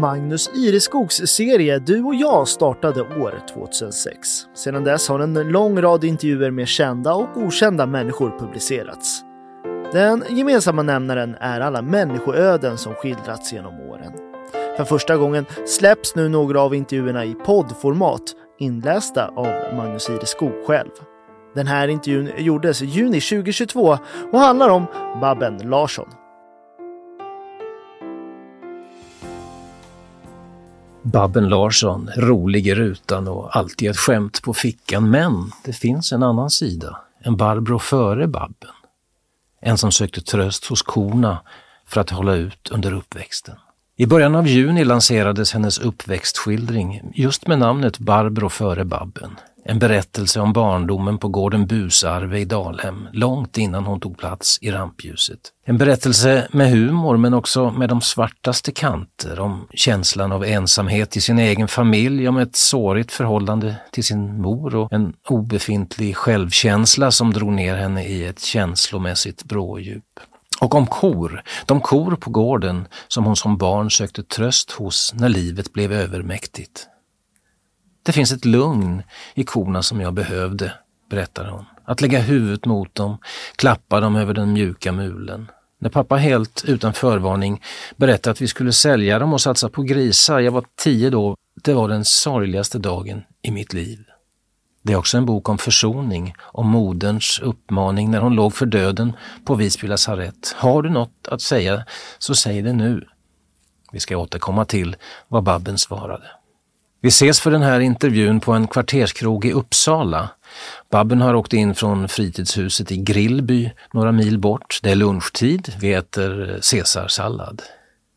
Magnus Ireskogs serie Du och jag startade år 2006. Sedan dess har en lång rad intervjuer med kända och okända människor publicerats. Den gemensamma nämnaren är alla människoöden som skildrats genom åren. För första gången släpps nu några av intervjuerna i poddformat inlästa av Magnus Ireskog själv. Den här intervjun gjordes i juni 2022 och handlar om Babben Larsson. Babben Larsson, rolig i rutan och alltid ett skämt på fickan. Men det finns en annan sida, en Barbro före Babben. En som sökte tröst hos korna för att hålla ut under uppväxten. I början av juni lanserades hennes uppväxtskildring just med namnet Barbro före Babben. En berättelse om barndomen på gården Busarve i Dalhem, långt innan hon tog plats i rampljuset. En berättelse med humor men också med de svartaste kanter, om känslan av ensamhet i sin egen familj, om ett sårigt förhållande till sin mor och en obefintlig självkänsla som drog ner henne i ett känslomässigt brådjup. Och om kor, de kor på gården som hon som barn sökte tröst hos när livet blev övermäktigt. Det finns ett lugn i korna som jag behövde, berättar hon. Att lägga huvudet mot dem, klappa dem över den mjuka mulen. När pappa helt utan förvarning berättade att vi skulle sälja dem och satsa på grisar, jag var tio då, det var den sorgligaste dagen i mitt liv. Det är också en bok om försoning, om moderns uppmaning när hon låg för döden på Visby lasarett. Har du något att säga så säg det nu. Vi ska återkomma till vad Babben svarade. Vi ses för den här intervjun på en kvarterskrog i Uppsala. Babben har åkt in från fritidshuset i Grillby, några mil bort. Det är lunchtid, vi äter caesarsallad.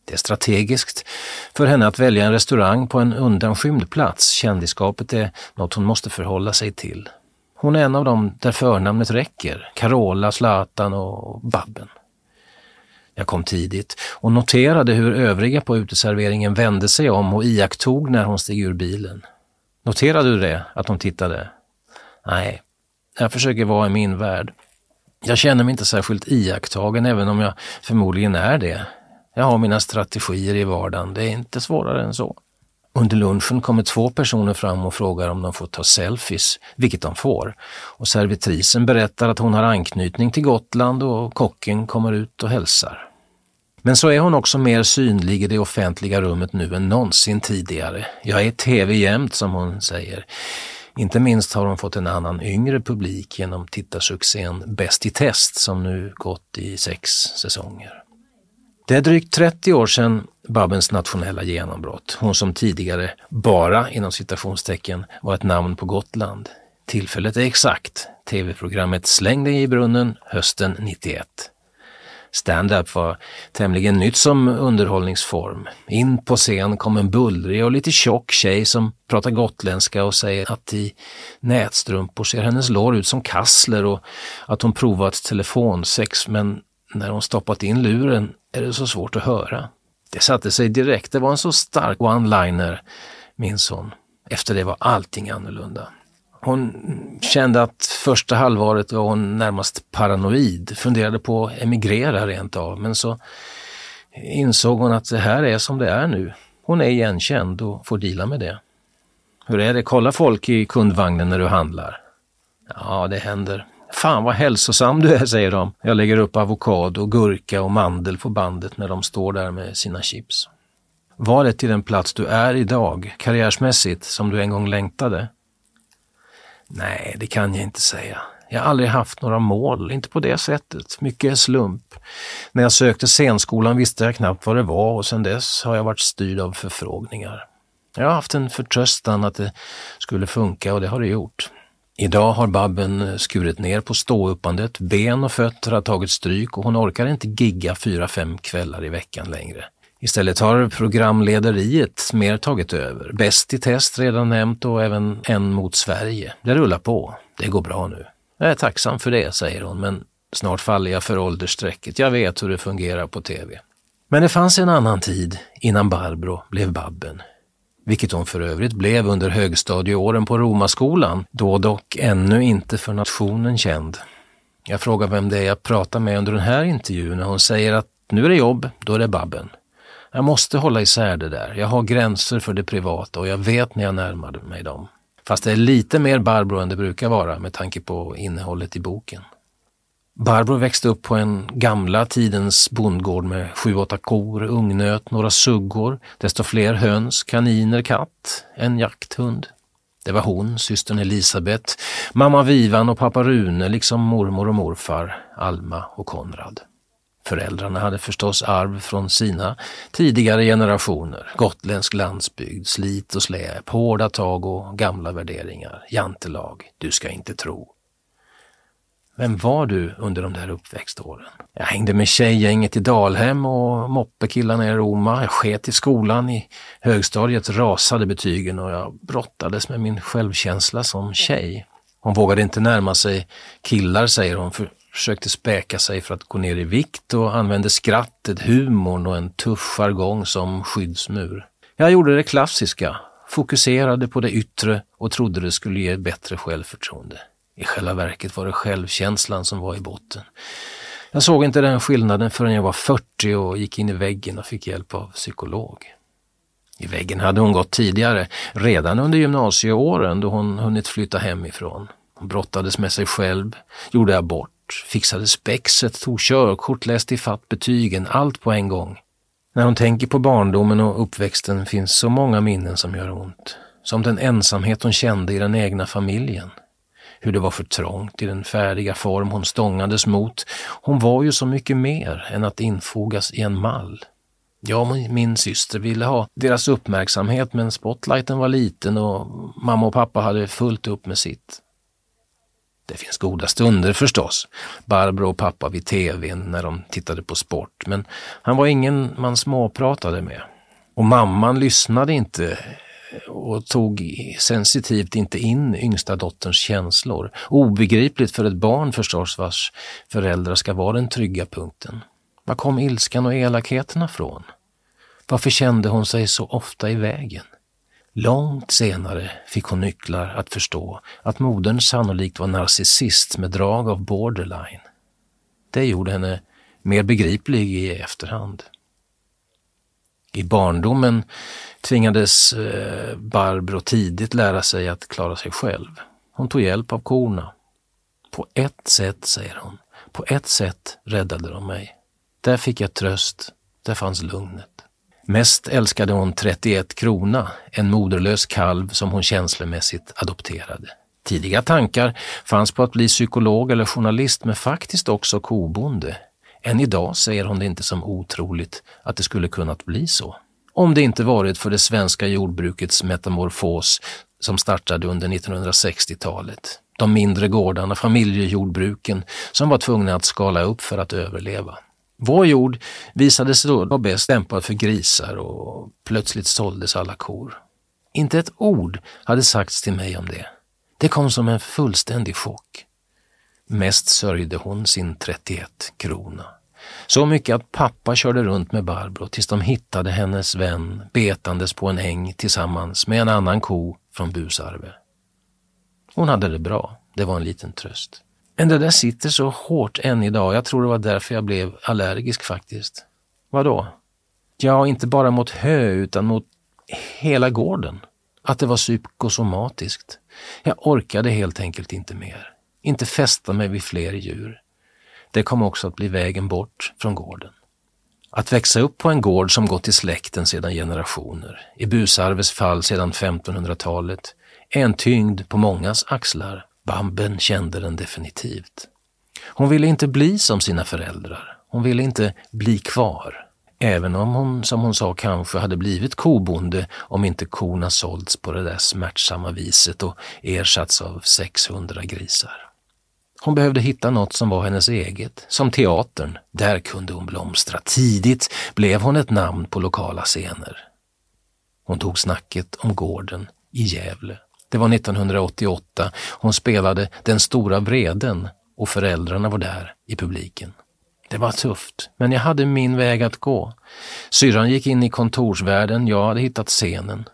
Det är strategiskt för henne att välja en restaurang på en undanskymd plats. Kändisskapet är något hon måste förhålla sig till. Hon är en av dem där förnamnet räcker. Carola, Zlatan och Babben. Jag kom tidigt och noterade hur övriga på uteserveringen vände sig om och iakttog när hon steg ur bilen. Noterade du det, att de tittade? Nej, jag försöker vara i min värld. Jag känner mig inte särskilt iakttagen, även om jag förmodligen är det. Jag har mina strategier i vardagen, det är inte svårare än så. Under lunchen kommer två personer fram och frågar om de får ta selfies, vilket de får. Och servitrisen berättar att hon har anknytning till Gotland och kocken kommer ut och hälsar. Men så är hon också mer synlig i det offentliga rummet nu än någonsin tidigare. Jag är tv jämt, som hon säger. Inte minst har hon fått en annan yngre publik genom tittarsuccén Bäst i test som nu gått i sex säsonger. Det är drygt 30 år sedan Babbens nationella genombrott. Hon som tidigare bara inom citationstecken var ett namn på Gotland. Tillfället är exakt. Tv-programmet Släng dig i brunnen hösten 91. Stand-up var tämligen nytt som underhållningsform. In på scen kom en bullrig och lite tjock tjej som pratar gotländska och säger att i nätstrumpor ser hennes lår ut som kassler och att hon provat telefonsex men när hon stoppat in luren är det så svårt att höra. Det satte sig direkt, det var en så stark one-liner, minns hon. Efter det var allting annorlunda. Hon kände att första halvåret var hon närmast paranoid, funderade på att emigrera rent av, men så insåg hon att det här är som det är nu. Hon är igenkänd och får dela med det. Hur är det, kollar folk i kundvagnen när du handlar? Ja, det händer. Fan vad hälsosam du är, säger de. Jag lägger upp avokado, gurka och mandel på bandet när de står där med sina chips. Var det till den plats du är idag, karriärsmässigt, som du en gång längtade? Nej, det kan jag inte säga. Jag har aldrig haft några mål, inte på det sättet. Mycket är slump. När jag sökte scenskolan visste jag knappt vad det var och sedan dess har jag varit styrd av förfrågningar. Jag har haft en förtröstan att det skulle funka och det har det gjort. Idag har Babben skurit ner på ståuppandet, ben och fötter har tagit stryk och hon orkar inte gigga fyra, fem kvällar i veckan längre. Istället har programlederiet mer tagit över. Bäst i test redan nämnt och även En mot Sverige. Det rullar på. Det går bra nu. Jag är tacksam för det, säger hon, men snart faller jag för åldersstrecket. Jag vet hur det fungerar på tv. Men det fanns en annan tid innan Barbro blev Babben. Vilket hon för övrigt blev under högstadieåren på Romaskolan, då dock ännu inte för nationen känd. Jag frågar vem det är jag pratar med under den här intervjun och hon säger att nu är det jobb, då är det Babben. Jag måste hålla isär det där. Jag har gränser för det privata och jag vet när jag närmar mig dem. Fast det är lite mer Barbro än det brukar vara med tanke på innehållet i boken. Barbro växte upp på en gamla tidens bondgård med sju, åtta kor, ungnöt, några suggor, desto fler höns, kaniner, katt, en jakthund. Det var hon, systern Elisabet, mamma Vivan och pappa Rune liksom mormor och morfar, Alma och Konrad. Föräldrarna hade förstås arv från sina tidigare generationer. Gotländsk landsbygd, slit och släp, hårda tag och gamla värderingar. Jantelag, du ska inte tro. Vem var du under de där uppväxtåren? Jag hängde med tjejgänget i Dalhem och moppekillarna i Roma. Jag sket i skolan. I högstadiet rasade betygen och jag brottades med min självkänsla som tjej. Hon vågade inte närma sig killar, säger hon, för försökte späka sig för att gå ner i vikt och använde skrattet, humorn och en tuff jargong som skyddsmur. Jag gjorde det klassiska, fokuserade på det yttre och trodde det skulle ge bättre självförtroende. I själva verket var det självkänslan som var i botten. Jag såg inte den skillnaden förrän jag var 40 och gick in i väggen och fick hjälp av psykolog. I väggen hade hon gått tidigare, redan under gymnasieåren då hon hunnit flytta hemifrån. Hon brottades med sig själv, gjorde abort, fixade spexet, tog körkort, läste ifatt betygen, allt på en gång. När hon tänker på barndomen och uppväxten finns så många minnen som gör ont. Som den ensamhet hon kände i den egna familjen. Hur det var för trångt i den färdiga form hon stångades mot. Hon var ju så mycket mer än att infogas i en mall. Jag och min syster ville ha deras uppmärksamhet men spotlighten var liten och mamma och pappa hade fullt upp med sitt. Det finns goda stunder förstås. Barbro och pappa vid tvn när de tittade på sport, men han var ingen man småpratade med. Och mamman lyssnade inte och tog sensitivt inte in yngsta dotterns känslor. Obegripligt för ett barn förstås vars föräldrar ska vara den trygga punkten. Var kom ilskan och elakheterna från? Varför kände hon sig så ofta i vägen? Långt senare fick hon nycklar att förstå att modern sannolikt var narcissist med drag av borderline. Det gjorde henne mer begriplig i efterhand. I barndomen tvingades eh, Barbro tidigt lära sig att klara sig själv. Hon tog hjälp av korna. På ett sätt, säger hon, på ett sätt räddade de mig. Där fick jag tröst, där fanns lugnet. Mest älskade hon 31 krona, en moderlös kalv som hon känslomässigt adopterade. Tidiga tankar fanns på att bli psykolog eller journalist men faktiskt också kobonde. Än idag säger hon det inte som otroligt att det skulle kunnat bli så. Om det inte varit för det svenska jordbrukets metamorfos som startade under 1960-talet. De mindre gårdarna, familjejordbruken som var tvungna att skala upp för att överleva. Vår jord visade sig då vara bäst lämpad för grisar och plötsligt såldes alla kor. Inte ett ord hade sagts till mig om det. Det kom som en fullständig chock. Mest sörjde hon sin 31 krona. Så mycket att pappa körde runt med Barbro tills de hittade hennes vän betandes på en äng tillsammans med en annan ko från Busarve. Hon hade det bra, det var en liten tröst. Men det där sitter så hårt än idag. Jag tror det var därför jag blev allergisk faktiskt. Vadå? Ja, inte bara mot hö utan mot hela gården. Att det var psykosomatiskt. Jag orkade helt enkelt inte mer. Inte fästa mig vid fler djur. Det kom också att bli vägen bort från gården. Att växa upp på en gård som gått i släkten sedan generationer, i Busarves fall sedan 1500-talet, är en tyngd på mångas axlar Bamben kände den definitivt. Hon ville inte bli som sina föräldrar. Hon ville inte bli kvar. Även om hon, som hon sa, kanske hade blivit kobonde om inte korna sålts på det där smärtsamma viset och ersatts av 600 grisar. Hon behövde hitta något som var hennes eget, som teatern. Där kunde hon blomstra. Tidigt blev hon ett namn på lokala scener. Hon tog snacket om gården i Gävle det var 1988. Hon spelade Den stora vreden och föräldrarna var där i publiken. Det var tufft, men jag hade min väg att gå. Syrran gick in i kontorsvärlden, jag hade hittat scenen.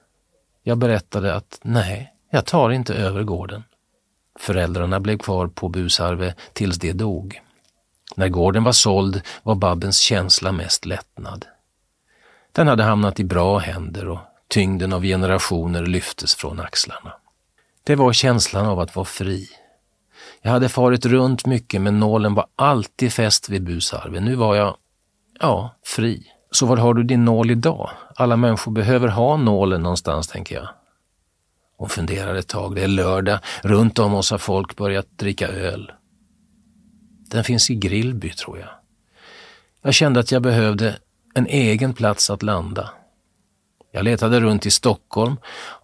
Jag berättade att nej, jag tar inte över gården. Föräldrarna blev kvar på Busarve tills de dog. När gården var såld var Babbens känsla mest lättnad. Den hade hamnat i bra händer och tyngden av generationer lyftes från axlarna. Det var känslan av att vara fri. Jag hade farit runt mycket men nålen var alltid fäst vid busarven. Nu var jag, ja, fri. Så var har du din nål idag? Alla människor behöver ha nålen någonstans, tänker jag. Hon funderar ett tag. Det är lördag. Runt om oss har folk börjat dricka öl. Den finns i Grillby, tror jag. Jag kände att jag behövde en egen plats att landa. Jag letade runt i Stockholm,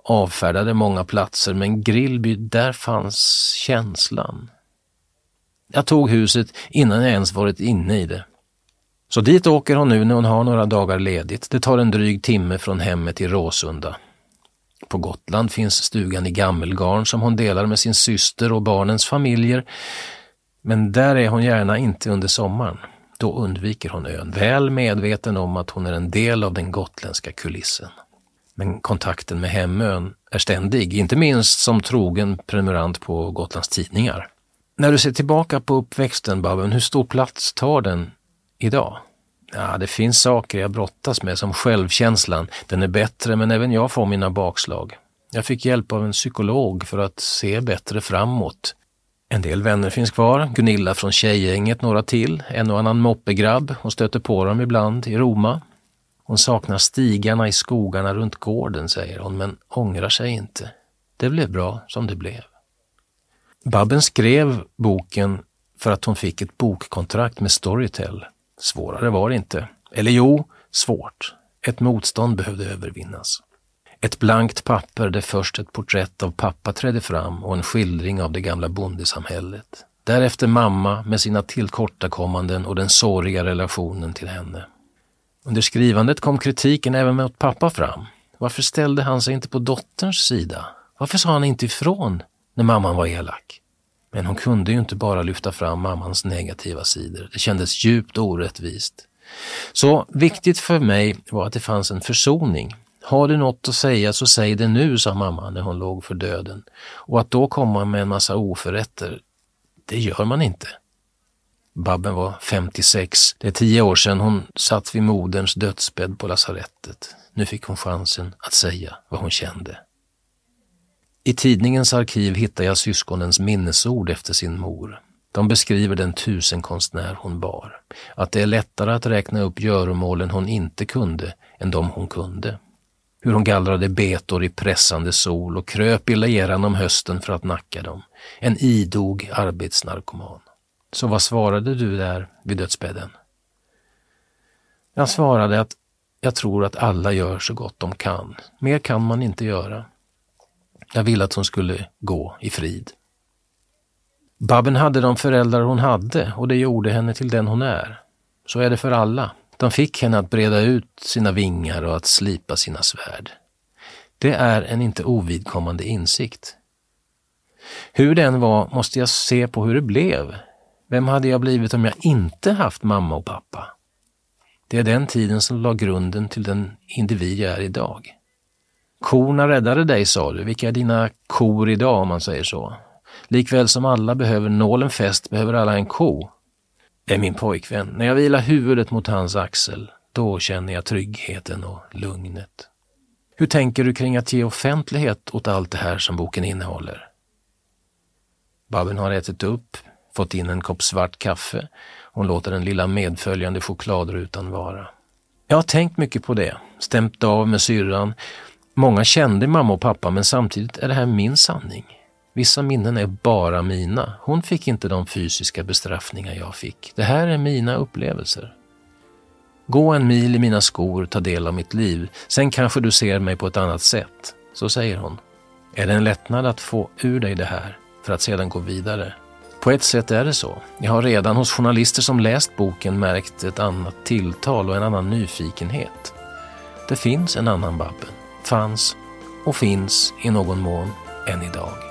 avfärdade många platser, men Grillby, där fanns känslan. Jag tog huset innan jag ens varit inne i det. Så dit åker hon nu när hon har några dagar ledigt. Det tar en dryg timme från hemmet till Råsunda. På Gotland finns stugan i Gammelgarn som hon delar med sin syster och barnens familjer. Men där är hon gärna inte under sommaren. Då undviker hon ön, väl medveten om att hon är en del av den gotländska kulissen. Men kontakten med hemön är ständig, inte minst som trogen prenumerant på Gotlands Tidningar. När du ser tillbaka på uppväxten, Babben, hur stor plats tar den idag? Ja, det finns saker jag brottas med som självkänslan. Den är bättre, men även jag får mina bakslag. Jag fick hjälp av en psykolog för att se bättre framåt. En del vänner finns kvar, Gunilla från tjejgänget, några till, en och annan moppegrabb. Hon stöter på dem ibland i Roma. Hon saknar stigarna i skogarna runt gården, säger hon, men ångrar sig inte. Det blev bra som det blev. Babben skrev boken för att hon fick ett bokkontrakt med Storytel. Svårare var det inte. Eller jo, svårt. Ett motstånd behövde övervinnas. Ett blankt papper där först ett porträtt av pappa trädde fram och en skildring av det gamla bondesamhället. Därefter mamma med sina tillkortakommanden och den såriga relationen till henne. Under skrivandet kom kritiken även mot pappa fram. Varför ställde han sig inte på dotterns sida? Varför sa han inte ifrån när mamman var elak? Men hon kunde ju inte bara lyfta fram mammans negativa sidor. Det kändes djupt orättvist. Så viktigt för mig var att det fanns en försoning. Har du något att säga så säg det nu, sa mamma när hon låg för döden. Och att då komma med en massa oförrätter, det gör man inte. Babben var 56. Det är tio år sedan hon satt vid moderns dödsbädd på lasarettet. Nu fick hon chansen att säga vad hon kände. I tidningens arkiv hittar jag syskonens minnesord efter sin mor. De beskriver den tusenkonstnär hon bar. Att det är lättare att räkna upp göromålen hon inte kunde än de hon kunde. Hur hon gallrade betor i pressande sol och kröp i leran om hösten för att nacka dem. En idog arbetsnarkoman. Så vad svarade du där vid dödsbädden? Jag svarade att jag tror att alla gör så gott de kan. Mer kan man inte göra. Jag ville att hon skulle gå i frid. Babben hade de föräldrar hon hade och det gjorde henne till den hon är. Så är det för alla. De fick henne att breda ut sina vingar och att slipa sina svärd. Det är en inte ovidkommande insikt. Hur den var måste jag se på hur det blev. Vem hade jag blivit om jag inte haft mamma och pappa? Det är den tiden som la grunden till den individ jag är idag. Korna räddade dig, sa du. Vilka är dina kor idag, om man säger så? Likväl som alla behöver nålen fäst behöver alla en ko. Det är min pojkvän. När jag vilar huvudet mot hans axel, då känner jag tryggheten och lugnet. Hur tänker du kring att ge offentlighet åt allt det här som boken innehåller? Babben har ätit upp, fått in en kopp svart kaffe. Hon låter den lilla medföljande chokladrutan vara. Jag har tänkt mycket på det, stämt av med syrran. Många kände mamma och pappa, men samtidigt är det här min sanning. Vissa minnen är bara mina. Hon fick inte de fysiska bestraffningar jag fick. Det här är mina upplevelser. Gå en mil i mina skor, ta del av mitt liv. Sen kanske du ser mig på ett annat sätt. Så säger hon. Är det en lättnad att få ur dig det här för att sedan gå vidare? På ett sätt är det så. Jag har redan hos journalister som läst boken märkt ett annat tilltal och en annan nyfikenhet. Det finns en annan Babben. Fanns och finns i någon mån än idag.